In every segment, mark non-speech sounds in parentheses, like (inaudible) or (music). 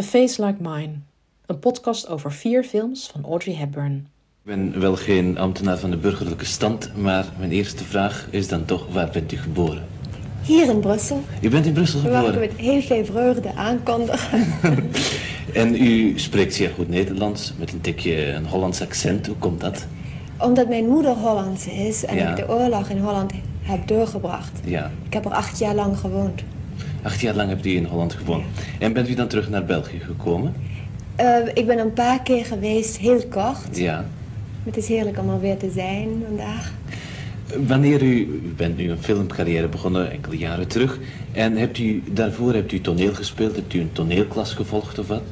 A Face Like Mine, een podcast over vier films van Audrey Hepburn. Ik ben wel geen ambtenaar van de burgerlijke stand, maar mijn eerste vraag is dan toch: waar bent u geboren? Hier in Brussel. U bent in Brussel We wachten geboren. met heel veel vreugde aankondigen. (laughs) En u spreekt zeer goed Nederlands met een tikje een Hollands accent. Hoe komt dat? Omdat mijn moeder Hollands is en Ja. ik de oorlog in Holland heb doorgebracht. Ja, Ik heb er acht jaar lang gewoond. Acht jaar lang hebt u in Holland gewoond. En bent u dan terug naar België gekomen? Eh, ik ben een paar keer geweest, heel kort. Ja. Het is heerlijk om er weer te zijn vandaag. Wanneer u, u bent nu een filmcarrière begonnen, enkele jaren terug. En hebt u, daarvoor hebt u toneel gespeeld? Hebt u een toneelklas gevolgd of wat?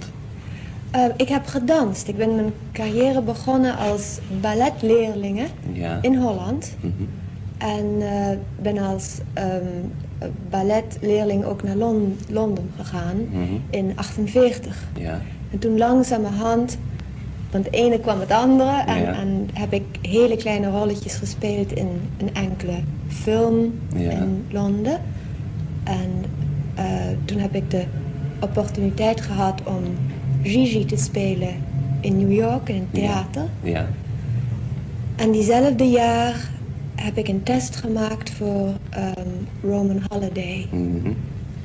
Eh, ik heb gedanst. Ik ben mijn carrière begonnen als balletleerlinge Ja. in Holland. Mhm. En eh, ben als ehm, balletleerling ook naar Lon- Londen gegaan Mhm. in 48. Ja. En toen langzamerhand, van het ene kwam het andere. En, Ja. en heb ik hele kleine rolletjes gespeeld in een enkele film Ja. in Londen. En eh, toen heb ik de opportuniteit gehad om Gigi te spelen in New York in een theater. Ja. En diezelfde jaar heb ik een test gemaakt voor ehm, Roman Holiday. Mhm.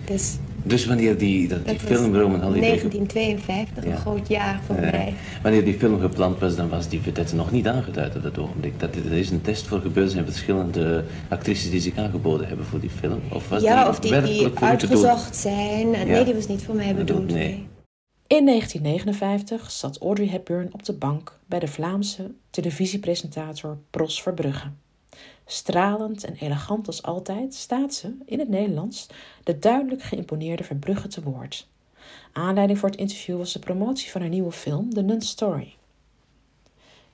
Dus Dus wanneer die, dat die dat was film Roman Holiday... 1952, Ja. een groot jaar voor mij. wanneer die film gepland was, dan was die vedette nog niet aangeduid op dat ogenblik. Dat, er is een test voor gebeurd, er zijn verschillende actrices die zich aangeboden hebben voor die film. Of was ja, die of die, uitgezocht zijn. Ja. Nee, die was niet voor mij Bedoeld, nee. In 1959 zat Audrey Hepburn op de bank bij de Vlaamse televisiepresentator Pros Verbrugge. Stralend en elegant als altijd staat ze, in het Nederlands, de duidelijk geïmponeerde Verbrugge te woord. Aanleiding voor het interview was de promotie van haar nieuwe film The Nun Story.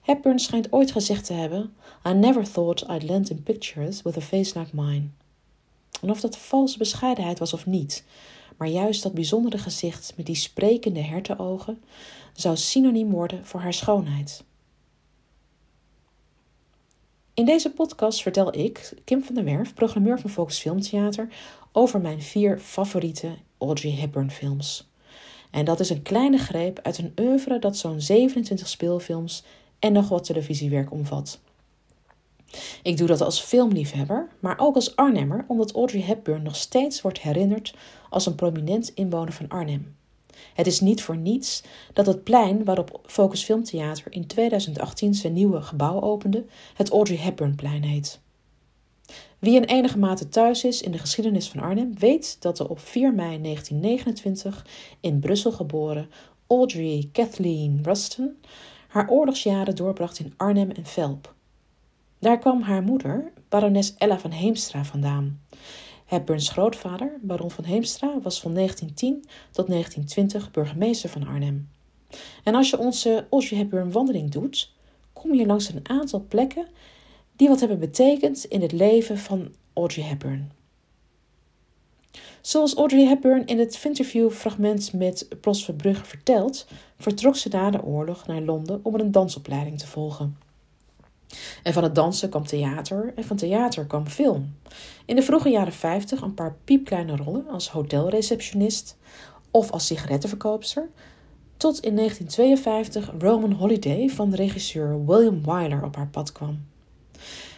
Hepburn schijnt ooit gezegd te hebben: I never thought I'd land in pictures with a face like mine. En of dat valse bescheidenheid was of niet, maar juist dat bijzondere gezicht met die sprekende hertenogen zou synoniem worden voor haar schoonheid. In deze podcast vertel ik, Kim van der Werf, programmeur van Focus Filmtheater, over mijn vier favoriete Audrey Hepburn films. En dat is een kleine greep uit een oeuvre dat zo'n 27 speelfilms en nog wat televisiewerk omvat. Ik doe dat als filmliefhebber, maar ook als Arnhemmer, omdat Audrey Hepburn nog steeds wordt herinnerd als een prominent inwoner van Arnhem. Het is niet voor niets dat het plein waarop Focus Filmtheater in 2018 zijn nieuwe gebouw opende, het Audrey Hepburnplein heet. Wie in enige mate thuis is in de geschiedenis van Arnhem, weet dat de op 4 mei 1929 in Brussel geboren Audrey Kathleen Ruston haar oorlogsjaren doorbracht in Arnhem en Velp. Daar kwam haar moeder, barones Ella van Heemstra, vandaan. Hepburns grootvader, baron van Heemstra, was van 1910 tot 1920 burgemeester van Arnhem. En als je onze Audrey Hepburn wandeling doet, kom je langs een aantal plekken die wat hebben betekend in het leven van Audrey Hepburn. Zoals Audrey Hepburn in het interviewfragment met Pros Verbrugge vertelt, vertrok ze na de oorlog naar Londen om een dansopleiding te volgen. En van het dansen kwam theater en van theater kwam film. In de vroege jaren 50 een paar piepkleine rollen als hotelreceptionist of als sigarettenverkoopster, tot in 1952 Roman Holiday van regisseur William Wyler op haar pad kwam.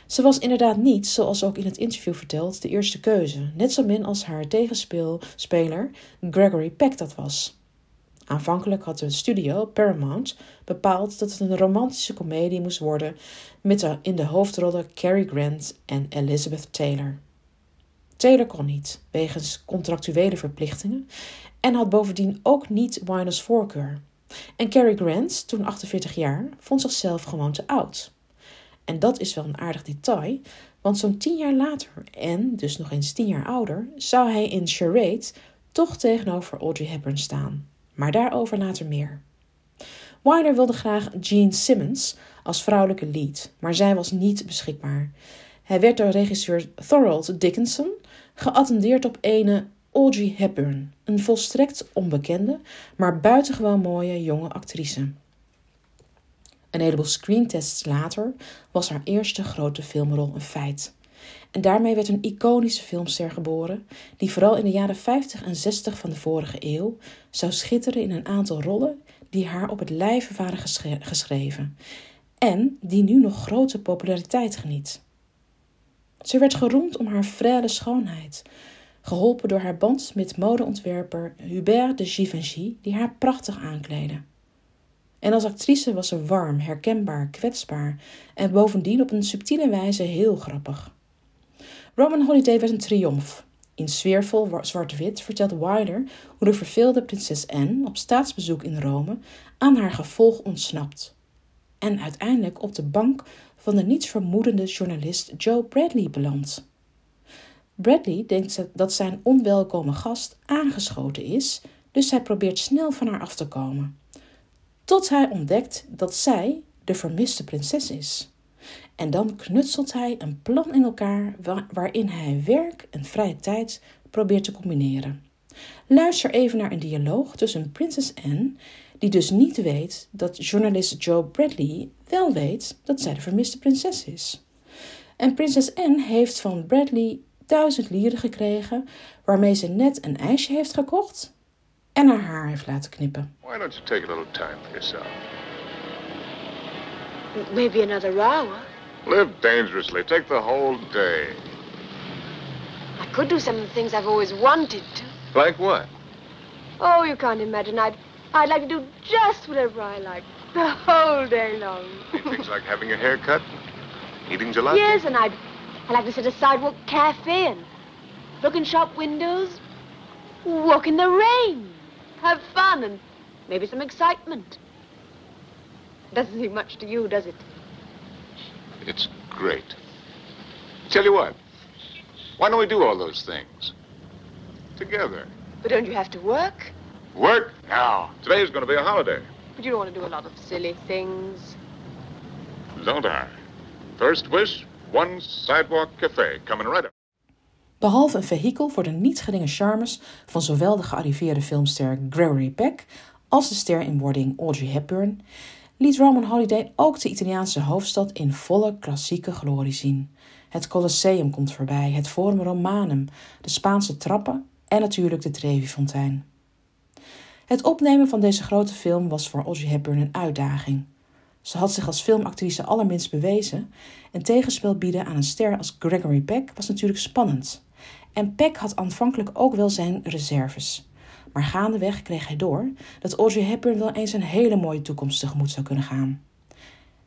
Ze was inderdaad niet, zoals ook in het interview verteld, de eerste keuze, net zo min als haar tegenspeler Gregory Peck dat was. Aanvankelijk had de studio Paramount bepaald dat het een romantische komedie moest worden met in de hoofdrollen Cary Grant en Elizabeth Taylor. Taylor kon niet, wegens contractuele verplichtingen, en had bovendien ook niet Wyner's voorkeur. En Cary Grant, toen 48 jaar, vond zichzelf gewoon te oud. En dat is wel een aardig detail, want zo'n tien jaar later, en dus nog eens tien jaar ouder, zou hij in Charade toch tegenover Audrey Hepburn staan. Maar daarover later meer. Wyler wilde graag Jean Simmons als vrouwelijke lead, maar zij was niet beschikbaar. Hij werd door regisseur Thorold Dickinson geattendeerd op ene Audrey Hepburn, een volstrekt onbekende, maar buitengewoon mooie jonge actrice. Een heleboel screentests later was haar eerste grote filmrol een feit. En daarmee werd een iconische filmster geboren, die vooral in de jaren 50 en 60 van de vorige eeuw zou schitteren in een aantal rollen die haar op het lijf waren geschreven en die nu nog grote populariteit geniet. Ze werd geroemd om haar frêle schoonheid, geholpen door haar band met modeontwerper Hubert de Givenchy, die haar prachtig aankleedde. En als actrice was ze warm, herkenbaar, kwetsbaar en bovendien op een subtiele wijze heel grappig. Roman Holiday werd een triomf. In sfeervol zwart-wit vertelt Wilder hoe de verveelde prinses Anne op staatsbezoek in Rome aan haar gevolg ontsnapt. En uiteindelijk op de bank van de nietsvermoedende journalist Joe Bradley belandt. Bradley denkt dat zijn onwelkome gast aangeschoten is, dus hij probeert snel van haar af te komen. Tot hij ontdekt dat zij de vermiste prinses is. En dan knutselt hij een plan in elkaar waarin hij werk en vrije tijd probeert te combineren. Luister even naar een dialoog tussen Prinses Anne, die dus niet weet dat journalist Joe Bradley wel weet dat zij de vermiste prinses is. En prinses Anne heeft van Bradley duizend lieren gekregen, waarmee ze net een ijsje heeft gekocht en haar haar heeft laten knippen. Why don't you take a little time for yourself? Maybe another hour. Live dangerously. Take the whole day. I could do some of the things I've always wanted to. Like what? Oh, you can't imagine. I'd, I'd like to do just whatever I like the whole day long. Things like having your hair cut, eating gelato. Yes, and I'd, I'd like to sit a sidewalk cafe and look in shop windows, walk in the rain, have fun, and maybe some excitement. Doesn't seem much to you, does it? It's great. Tell you what, why don't we do all those things? Together. But don't you have to work? Work? Now. Today's going to be a holiday. But you don't want to do a lot of silly things. Don't I? First wish, one sidewalk cafe coming right up. Behalve een vehikel voor de niet geringe charmes van zowel de gearriveerde filmster Gregory Peck als de ster in wording Audrey Hepburn, liet Roman Holiday ook de Italiaanse hoofdstad in volle klassieke glorie zien. Het Colosseum komt voorbij, het Forum Romanum, de Spaanse trappen en natuurlijk de Trevi-fontein. Het opnemen van deze grote film was voor Audrey Hepburn een uitdaging. Ze had zich als filmactrice allerminst bewezen en tegenspel bieden aan een ster als Gregory Peck was natuurlijk spannend. En Peck had aanvankelijk ook wel zijn reserves. Maar gaandeweg kreeg hij door dat Audrey Hepburn wel eens een hele mooie toekomst tegemoet zou kunnen gaan.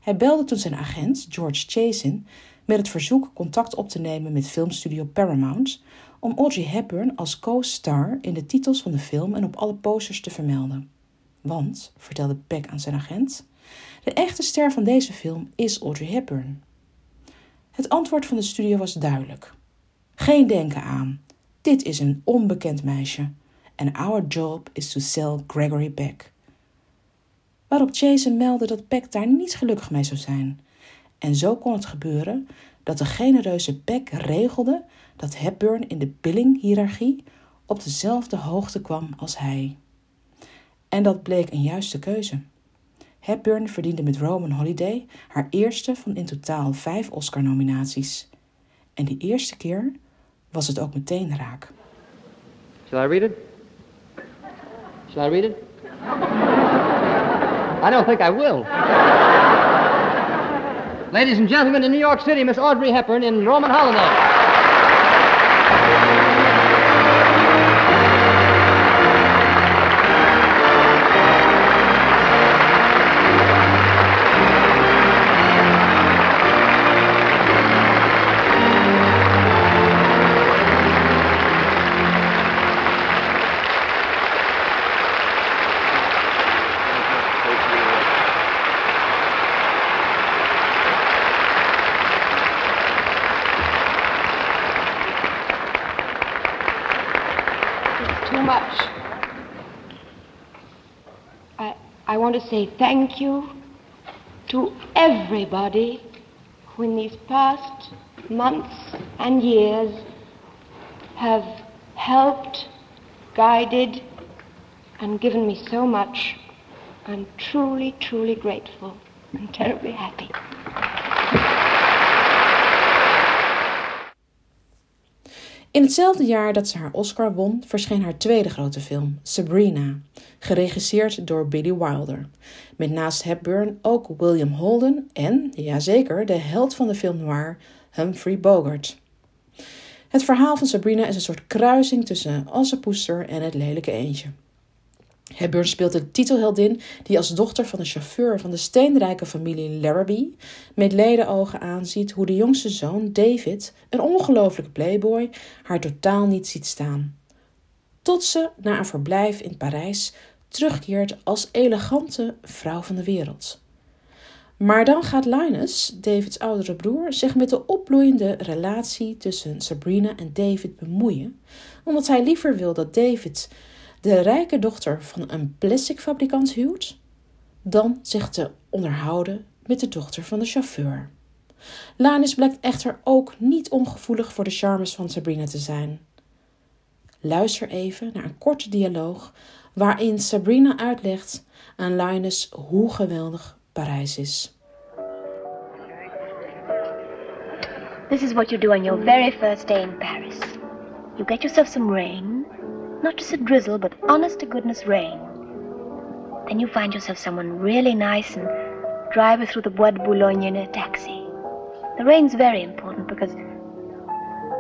Hij belde toen zijn agent, George Chasin, met het verzoek contact op te nemen met filmstudio Paramount om Audrey Hepburn als co-star in de titels van de film en op alle posters te vermelden. Want, vertelde Peck aan zijn agent, de echte ster van deze film is Audrey Hepburn. Het antwoord van de studio was duidelijk. Geen denken aan. Dit is een onbekend meisje. And our job is to sell Gregory Peck. Waarop Jason meldde dat Peck daar niet gelukkig mee zou zijn. En zo kon het gebeuren dat de genereuze Peck regelde dat Hepburn in de billing-hierarchie op dezelfde hoogte kwam als hij. En dat bleek een juiste keuze. Hepburn verdiende met Roman Holiday haar eerste van in totaal vijf Oscar-nominaties. En die eerste keer was het ook meteen raak. Shall I read it? Shall I read it? I don't think I will. Ladies and gentlemen, in New York City, Miss Audrey Hepburn in Roman Holiday. To say thank you to everybody who in these past months and years have helped, guided, and given me so much. I'm truly, truly grateful and terribly happy. In hetzelfde jaar dat ze haar Oscar won, verscheen haar tweede grote film, Sabrina, geregisseerd door Billy Wilder. Met naast Hepburn ook William Holden en, jazeker, de held van de film noir, Humphrey Bogart. Het verhaal van Sabrina is een soort kruising tussen Assepoester en het lelijke eendje. Hepburn speelt de titelheldin die als dochter van de chauffeur van de steenrijke familie Larrabee met ledenogen aanziet hoe de jongste zoon David, een ongelofelijke playboy, haar totaal niet ziet staan. Tot ze na een verblijf in Parijs terugkeert als elegante vrouw van de wereld. Maar dan gaat Linus, Davids oudere broer, zich met de opbloeiende relatie tussen Sabrina en David bemoeien, omdat hij liever wil dat David de rijke dochter van een plasticfabrikant huwt, dan zich te onderhouden met de dochter van de chauffeur. Linus blijkt echter ook niet ongevoelig voor de charmes van Sabrina te zijn. Luister even naar een korte dialoog waarin Sabrina uitlegt aan Linus hoe geweldig Parijs is. This is what you do on your very first day in Paris. You get yourself some rain, not just a drizzle, but honest to goodness rain. Then you find yourself someone really nice and drive her through the Bois de Boulogne in a taxi. The rain's very important because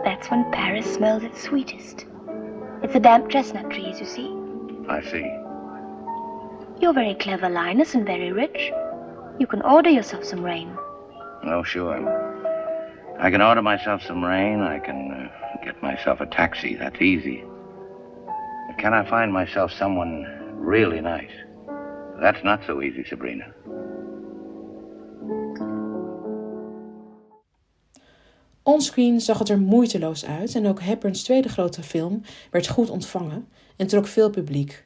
that's when Paris smells its sweetest. It's the damp chestnut trees, you see. I see. You're very clever, Linus, and very rich. You can order yourself some rain. Oh, sure. I can order myself some rain. I can uh, get myself a taxi. That's easy. Can I find myself someone really nice? That's not so easy, Sabrina. Onscreen zag het er moeiteloos uit en ook Hepburn's tweede grote film werd goed ontvangen en trok veel publiek.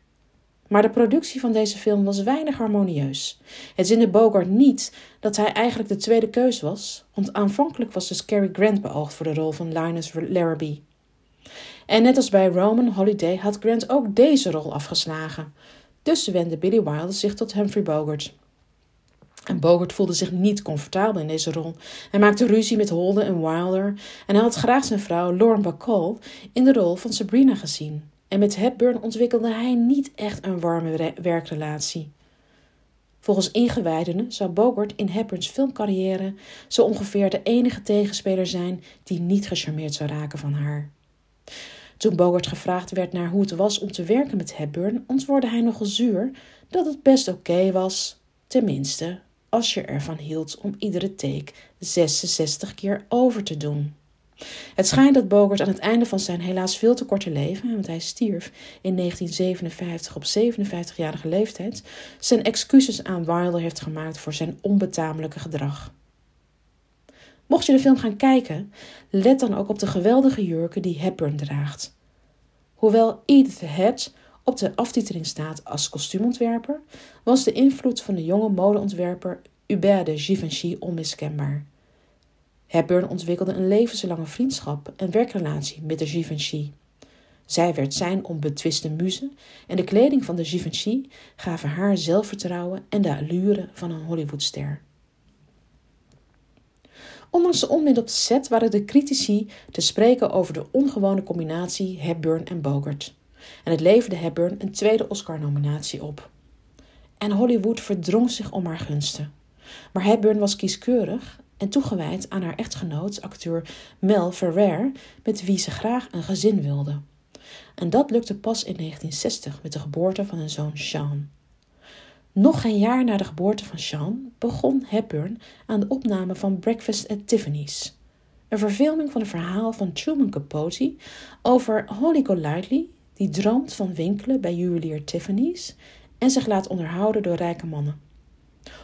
Maar de productie van deze film was weinig harmonieus. Het zinde Bogart niet dat hij eigenlijk de tweede keus was, want aanvankelijk was dus Cary Grant beoogd voor de rol van Linus Larrabee. En net als bij Roman Holiday had Grant ook deze rol afgeslagen. Dus wendde Billy Wilder zich tot Humphrey Bogart. En Bogart voelde zich niet comfortabel in deze rol. Hij maakte ruzie met Holden en Wilder en hij had graag zijn vrouw Lauren Bacall in de rol van Sabrina gezien. En met Hepburn ontwikkelde hij niet echt een warme werkrelatie. Volgens ingewijden zou Bogart in Hepburns filmcarrière zo ongeveer de enige tegenspeler zijn die niet gecharmeerd zou raken van haar. Toen Bogart gevraagd werd naar hoe het was om te werken met Hepburn, antwoordde hij nogal zuur dat het best oké was, tenminste als je ervan hield om iedere take 66 keer over te doen. Het schijnt dat Bogart aan het einde van zijn helaas veel te korte leven, want hij stierf in 1957 op 57-jarige leeftijd, zijn excuses aan Wilder heeft gemaakt voor zijn onbetamelijke gedrag. Mocht je de film gaan kijken, let dan ook op de geweldige jurken die Hepburn draagt. Hoewel Edith Head op de aftiteling staat als kostuumontwerper, was de invloed van de jonge modeontwerper Hubert de Givenchy onmiskenbaar. Hepburn ontwikkelde een levenslange vriendschap en werkrelatie met de Givenchy. Zij werd zijn onbetwiste muze en de kleding van de Givenchy gaven haar zelfvertrouwen en de allure van een Hollywoodster. Ondanks de onmin op de set waren de critici te spreken over de ongewone combinatie Hepburn en Bogart. En het leverde Hepburn een tweede Oscar-nominatie op. En Hollywood verdrong zich om haar gunsten. Maar Hepburn was kieskeurig en toegewijd aan haar echtgenoot, acteur Mel Ferrer, met wie ze graag een gezin wilde. En dat lukte pas in 1960 met de geboorte van hun zoon Sean. Nog geen jaar na de geboorte van Sean begon Hepburn aan de opname van Breakfast at Tiffany's, een verfilming van een verhaal van Truman Capote over Holly Golightly, die droomt van winkelen bij juwelier Tiffany's en zich laat onderhouden door rijke mannen.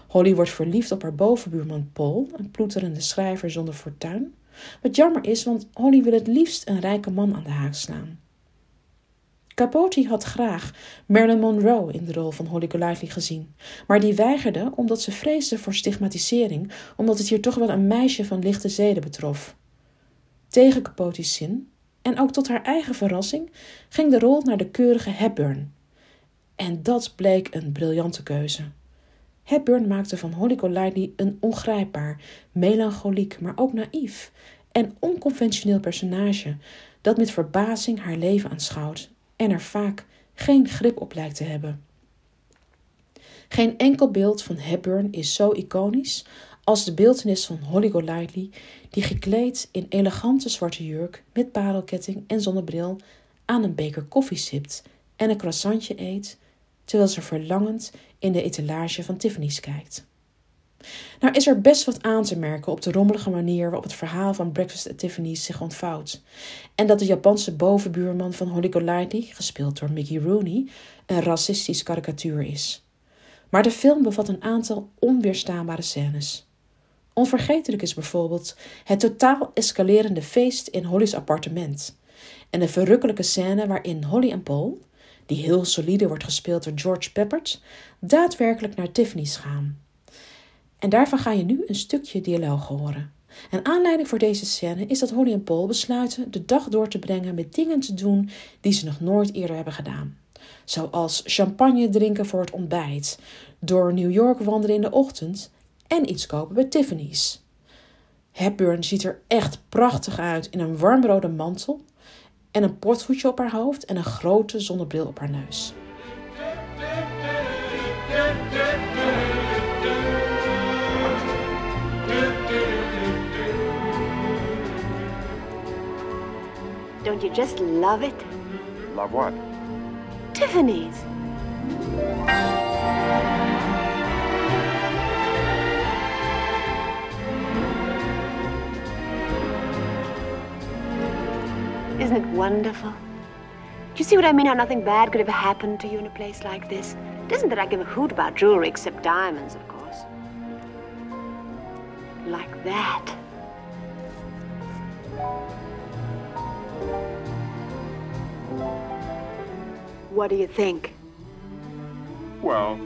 Holly wordt verliefd op haar bovenbuurman Paul, een ploeterende schrijver zonder fortuin. Wat jammer is, want Holly wil het liefst een rijke man aan de haak slaan. Capote had graag Marilyn Monroe in de rol van Holly Golightly gezien, maar die weigerde omdat ze vreesde voor stigmatisering, omdat het hier toch wel een meisje van lichte zeden betrof. Tegen Capote's zin, en ook tot haar eigen verrassing, ging de rol naar de keurige Hepburn. En dat bleek een briljante keuze. Hepburn maakte van Holly Golightly een ongrijpbaar, melancholiek, maar ook naïef en onconventioneel personage dat met verbazing haar leven aanschouwt en er vaak geen grip op lijkt te hebben. Geen enkel beeld van Hepburn is zo iconisch als de beeltenis van Holly Golightly, die gekleed in elegante zwarte jurk met parelketting en zonnebril aan een beker koffie sipt en een croissantje eet, terwijl ze verlangend in de etalage van Tiffany's kijkt. Nou is er best wat aan te merken op de rommelige manier waarop het verhaal van Breakfast at Tiffany's zich ontvouwt. En dat de Japanse bovenbuurman van Holly Golightly, gespeeld door Mickey Rooney, een racistisch karikatuur is. Maar de film bevat een aantal onweerstaanbare scènes. Onvergetelijk is bijvoorbeeld het totaal escalerende feest in Holly's appartement. En de verrukkelijke scène waarin Holly en Paul, die heel solide wordt gespeeld door George Peppert, daadwerkelijk naar Tiffany's gaan. En daarvan ga je nu een stukje dialoog horen. En aanleiding voor deze scène is dat Holly en Paul besluiten de dag door te brengen met dingen te doen die ze nog nooit eerder hebben gedaan. Zoals champagne drinken voor het ontbijt, door New York wandelen in de ochtend en iets kopen bij Tiffany's. Hepburn ziet er echt prachtig uit in een warmrode mantel en een portvoetje op haar hoofd en een grote zonnebril op haar neus. Don't you just love it? Love what? Tiffany's. Isn't it wonderful? Do you see what I mean? How nothing bad could ever happen to you in a place like this? It isn't that I give a hoot about jewelry except diamonds, of course. Like that. What do you think? Well,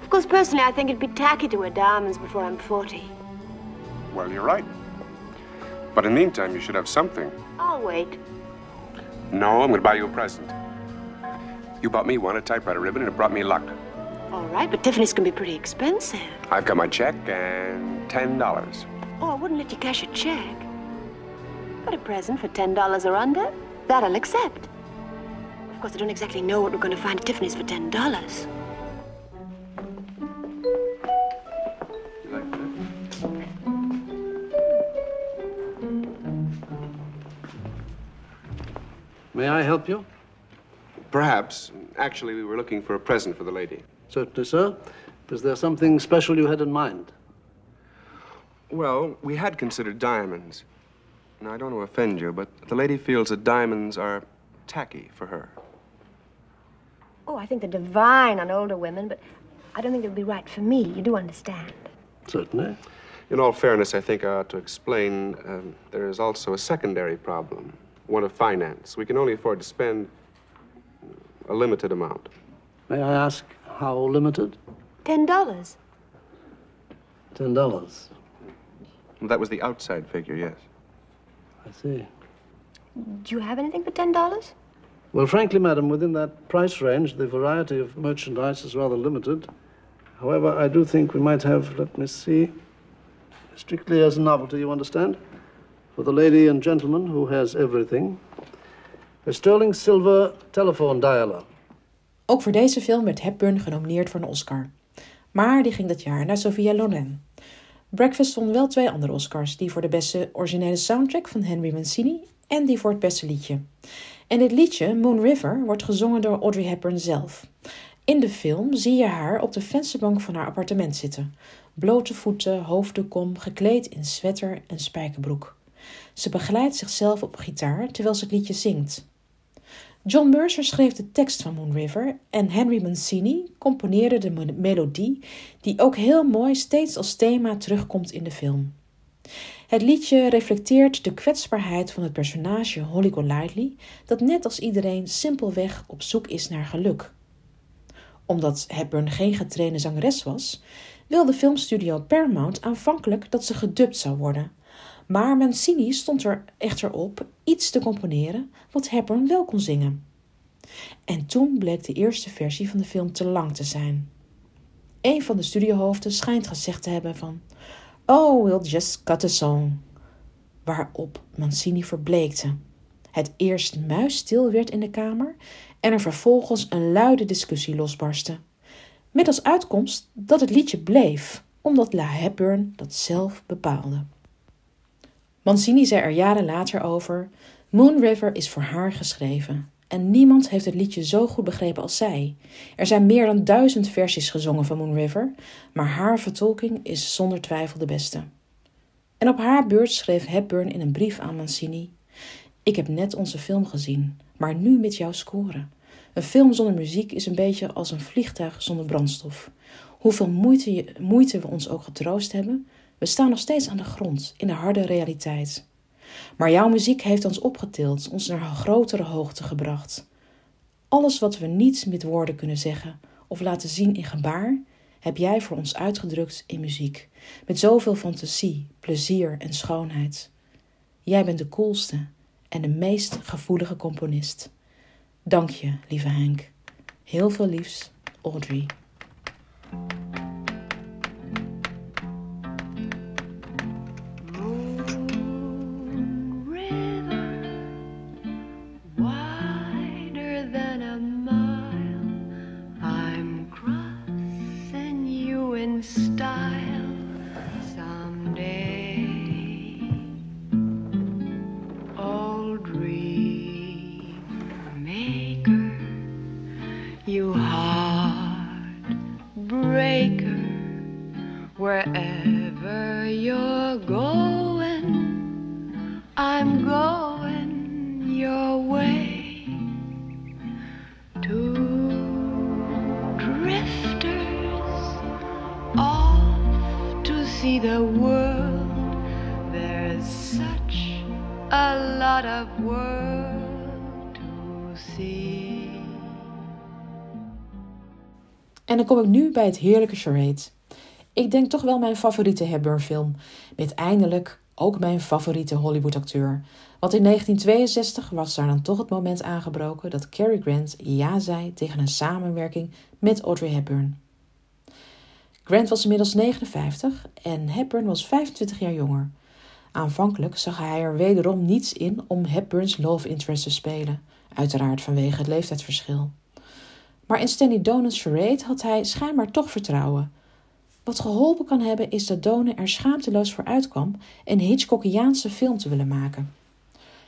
Of course, personally, I think it'd be tacky to wear diamonds before I'm 40. Well, you're right. But in the meantime, you should have something. I'll wait. No, I'm going to buy you a present. You bought me one, a typewriter ribbon, and it brought me luck. All right, but Tiffany's can be pretty expensive. I've got my check and $10. Oh, I wouldn't let you cash a check. But a present for $10 or under, that I'll accept. Of course, I don't exactly know what we're going to find at Tiffany's for $10. May I help you? Perhaps. Actually, we were looking for a present for the lady. Certainly, sir. Is there something special you had in mind? Well, we had considered diamonds. Now, I don't want to offend you, but the lady feels that diamonds are tacky for her. Oh, I think they're divine on older women, but I don't think it would be right for me. You do understand. Certainly. In all fairness, I think I ought to explain um, there is also a secondary problem, one of finance. We can only afford to spend a limited amount. May I ask how limited? $10. Ten dollars. That was the outside figure, yes. I see. Do you have anything for $10? Well, frankly, madam, within that price range, the variety of merchandise is rather limited. However, I do think we might have, let me see, strictly as a novelty, you understand, for the lady and gentleman who has everything, a sterling silver telephone dialer. Ook voor deze film werd Hepburn genomineerd voor een Oscar. Maar die ging dat jaar naar Sophia Loren. Breakfast won wel twee andere Oscars, die voor de beste originele soundtrack van Henry Mancini en die voor het beste liedje. En dit liedje, Moon River, wordt gezongen door Audrey Hepburn zelf. In de film zie je haar op de vensterbank van haar appartement zitten. Blote voeten, hoofddoek om, gekleed in sweater en spijkerbroek. Ze begeleidt zichzelf op gitaar terwijl ze het liedje zingt. John Mercer schreef de tekst van Moon River en Henry Mancini componeerde de me- melodie, die ook heel mooi steeds als thema terugkomt in de film. Het liedje reflecteert de kwetsbaarheid van het personage Holly Golightly, dat net als iedereen simpelweg op zoek is naar geluk. Omdat Hepburn geen getrainde zangeres was, wilde filmstudio Paramount aanvankelijk dat ze gedubt zou worden. Maar Mancini stond er echter op iets te componeren wat Hepburn wel kon zingen. En toen bleek de eerste versie van de film te lang te zijn. Een van de studiohoofden schijnt gezegd te hebben van... Oh, we'll just cut a song. Waarop Mancini verbleekte. Het eerst muisstil werd in de kamer en er vervolgens een luide discussie losbarstte. Met als uitkomst dat het liedje bleef, omdat La Hepburn dat zelf bepaalde. Mancini zei er jaren later over: Moon River is voor haar geschreven. En niemand heeft het liedje zo goed begrepen als zij. Er zijn meer dan duizend versies gezongen van Moon River, maar haar vertolking is zonder twijfel de beste. En op haar beurt schreef Hepburn in een brief aan Mancini: Ik heb net onze film gezien, maar nu met jouw score. Een film zonder muziek is een beetje als een vliegtuig zonder brandstof. Hoeveel moeite, moeite we ons ook getroost hebben, we staan nog steeds aan de grond, in de harde realiteit. Maar jouw muziek heeft ons opgetild, ons naar een grotere hoogte gebracht. Alles wat we niet met woorden kunnen zeggen of laten zien in gebaar, heb jij voor ons uitgedrukt in muziek, met zoveel fantasie, plezier en schoonheid. Jij bent de coolste en de meest gevoelige componist. Dank je, lieve Henk. Heel veel liefs, Audrey. Bij het heerlijke charade. Ik denk toch wel mijn favoriete Hepburn-film. Met eindelijk ook mijn favoriete Hollywood-acteur. Want in 1962 was daar dan toch het moment aangebroken dat Cary Grant ja zei tegen een samenwerking met Audrey Hepburn. Grant was inmiddels 59 en Hepburn was 25 jaar jonger. Aanvankelijk zag hij er wederom niets in om Hepburn's love interest te spelen, uiteraard vanwege het leeftijdsverschil. Maar in Stanley Donen's charade had hij schijnbaar toch vertrouwen. Wat geholpen kan hebben is dat Donen er schaamteloos voor uitkwam een Hitchcockiaanse film te willen maken.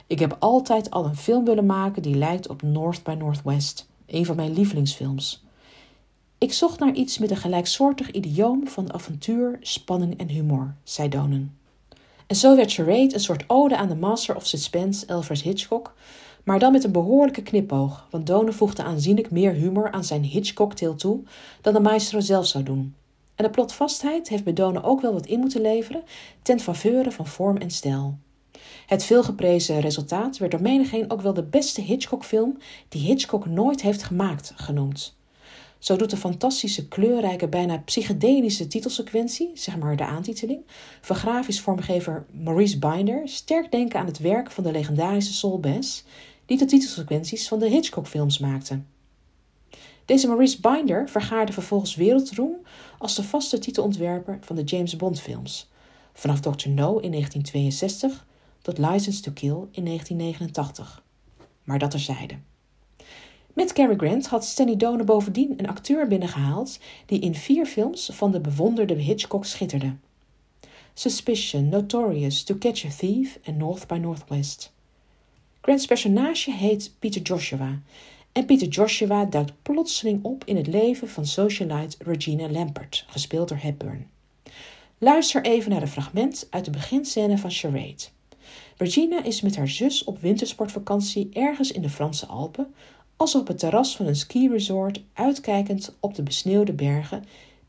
Ik heb altijd al een film willen maken die lijkt op North by Northwest, een van mijn lievelingsfilms. Ik zocht naar iets met een gelijksoortig idioom van avontuur, spanning en humor, zei Donen. En zo werd Charade een soort ode aan de master of suspense Alfred Hitchcock, maar dan met een behoorlijke knipoog, want Donen voegde aanzienlijk meer humor aan zijn Hitchcock-tale toe dan de maestro zelf zou doen. En de plotvastheid heeft bij Donen ook wel wat in moeten leveren ten faveur van vorm en stijl. Het veelgeprezen resultaat werd door menigeen ook wel de beste Hitchcock-film die Hitchcock nooit heeft gemaakt genoemd. Zo doet de fantastische, kleurrijke, bijna psychedelische titelsequentie, zeg maar de aantiteling, van grafisch vormgever Maurice Binder sterk denken aan het werk van de legendarische Saul Bass, die de titelsequenties van de Hitchcock-films maakte. Deze Maurice Binder vergaarde vervolgens wereldroem als de vaste titelontwerper van de James Bond-films, vanaf Dr. No in 1962 tot License to Kill in 1989. Maar dat terzijde. Met Cary Grant had Stanley Donen bovendien een acteur binnengehaald die in vier films van de bewonderde Hitchcock schitterde. Suspicion, Notorious, To Catch a Thief en North by Northwest. Grants personage heet Peter Joshua en Peter Joshua duikt plotseling op in het leven van socialite Regina Lampert, gespeeld door Hepburn. Luister even naar een fragment uit de beginscène van Charade. Regina is met haar zus op wintersportvakantie ergens in de Franse Alpen, als op het terras van een skiresort uitkijkend op de besneeuwde bergen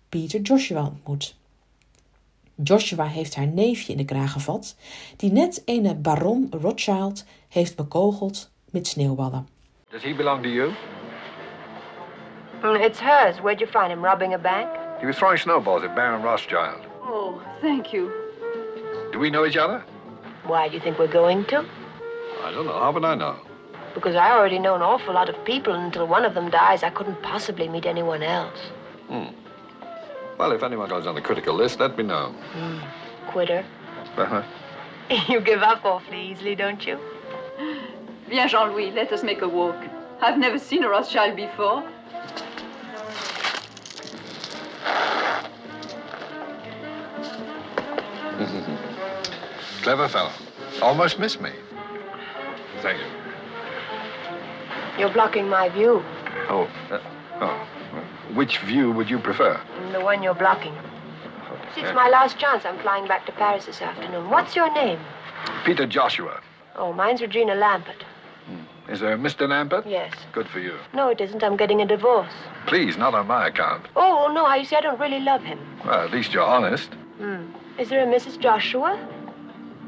Peter Joshua ontmoet. Joshua heeft haar neefje in de kraag gevat, die net ene baron Rothschild heeft bekogeld met sneeuwballen. Does he belong to you? Mm, It's hers. Where'd you find him? Robbing a bank? He was throwing snowballs at Baron Rothschild. Oh, thank you. Do we know each other? Why do you think we're going to? I don't know. How would I know? Because I already know an awful lot of people, and until one of them dies, I couldn't possibly meet anyone else. Hmm. Well, if anyone goes on the critical list, let me know. Hmm. quitter. Uh-huh. (laughs) You give up awfully easily, don't you? Viens, Jean-Louis, let us make a walk. I've never seen a Rothschild before. (laughs) Clever fellow. Almost missed me. Thank you. You're blocking my view. Oh, uh, oh. Which view would you prefer? The one you're blocking. See, it's my last chance. I'm flying back to Paris this afternoon. What's your name? Peter Joshua. Oh, mine's Regina Lambert. Is there a Mr. Lambert? Yes. Good for you. No, it isn't. I'm getting a divorce. Please, not on my account. Oh, no, I see. I don't really love him. Well, at least you're honest. Hmm. Is there a Mrs. Joshua?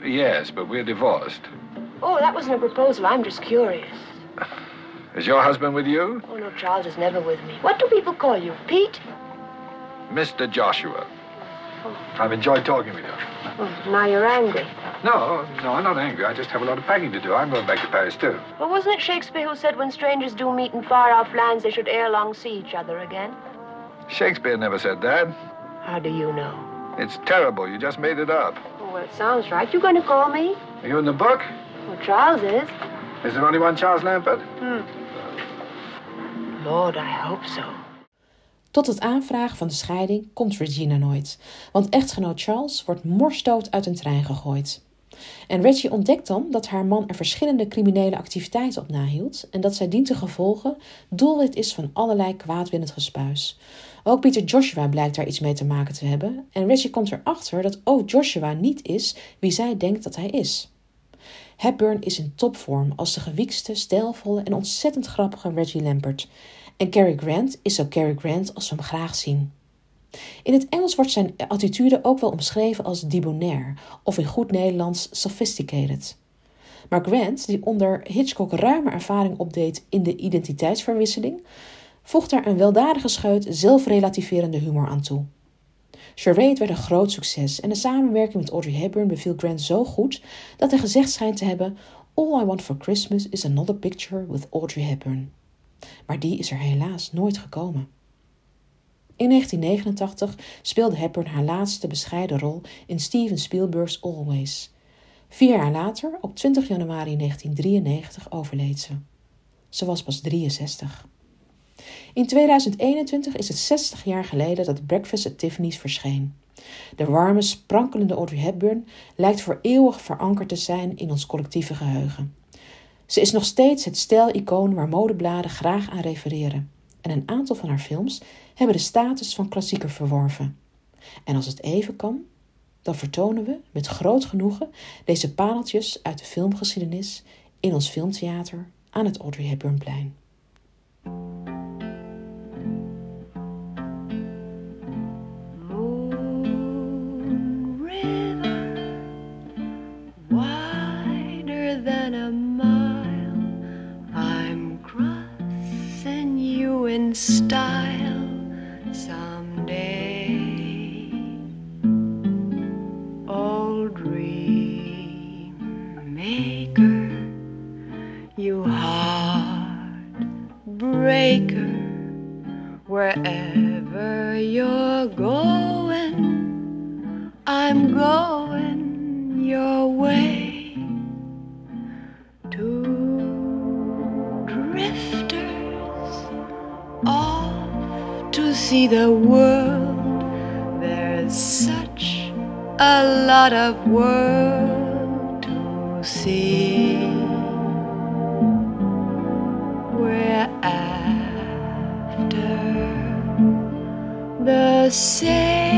Yes, but we're divorced. Oh, that wasn't a proposal. I'm just curious. Is your husband with you? Oh, no, Charles is never with me. What do people call you? Pete? Mr. Joshua. I've enjoyed talking with you. Oh, now you're angry. No, no, I'm not angry. I just have a lot of packing to do. I'm going back to Paris, too. Well, wasn't it Shakespeare who said when strangers do meet in far-off lands, they should ere long see each other again? Shakespeare never said that. How do you know? It's terrible. You just made it up. Oh, well, it sounds right. You going to call me? Are you in the book? Well, Charles is. Is there only one Charles Lambert? Hmm. Lord, I hope so. Tot het aanvragen van de scheiding komt Regina nooit, want echtgenoot Charles wordt morsdood uit een trein gegooid. En Reggie ontdekt dan dat haar man er verschillende criminele activiteiten op nahield en dat zij dientengevolge doelwit is van allerlei kwaadwillend gespuis. Ook Peter Joshua blijkt daar iets mee te maken te hebben en Reggie komt erachter dat ook Joshua niet is wie zij denkt dat hij is. Hepburn is in topvorm als de gewiekste, stijlvolle en ontzettend grappige Reggie Lambert. En Cary Grant is zo Cary Grant als we hem graag zien. In het Engels wordt zijn attitude ook wel omschreven als debonair, of in goed Nederlands sophisticated. Maar Grant, die onder Hitchcock ruime ervaring opdeed in de identiteitsverwisseling, voegt daar een weldadige scheut zelfrelativerende humor aan toe. Charade werd een groot succes en de samenwerking met Audrey Hepburn beviel Grant zo goed dat hij gezegd schijnt te hebben: All I want for Christmas is another picture with Audrey Hepburn. Maar die is er helaas nooit gekomen. In 1989 speelde Hepburn haar laatste bescheiden rol in Steven Spielberg's Always. Vier jaar later, op 20 januari 1993, overleed ze. Ze was pas 63. In 2021 is het 60 jaar geleden dat Breakfast at Tiffany's verscheen. De warme, sprankelende Audrey Hepburn lijkt voor eeuwig verankerd te zijn in ons collectieve geheugen. Ze is nog steeds het stijlicoon waar modebladen graag aan refereren. En een aantal van haar films hebben de status van klassieker verworven. En als het even kan, dan vertonen we met groot genoegen deze pareltjes uit de filmgeschiedenis in ons filmtheater aan het Audrey Hepburnplein. In style someday. Old dream maker, you heartbreaker, wherever you're going, see the world. There's such a lot of world to see. We're after the same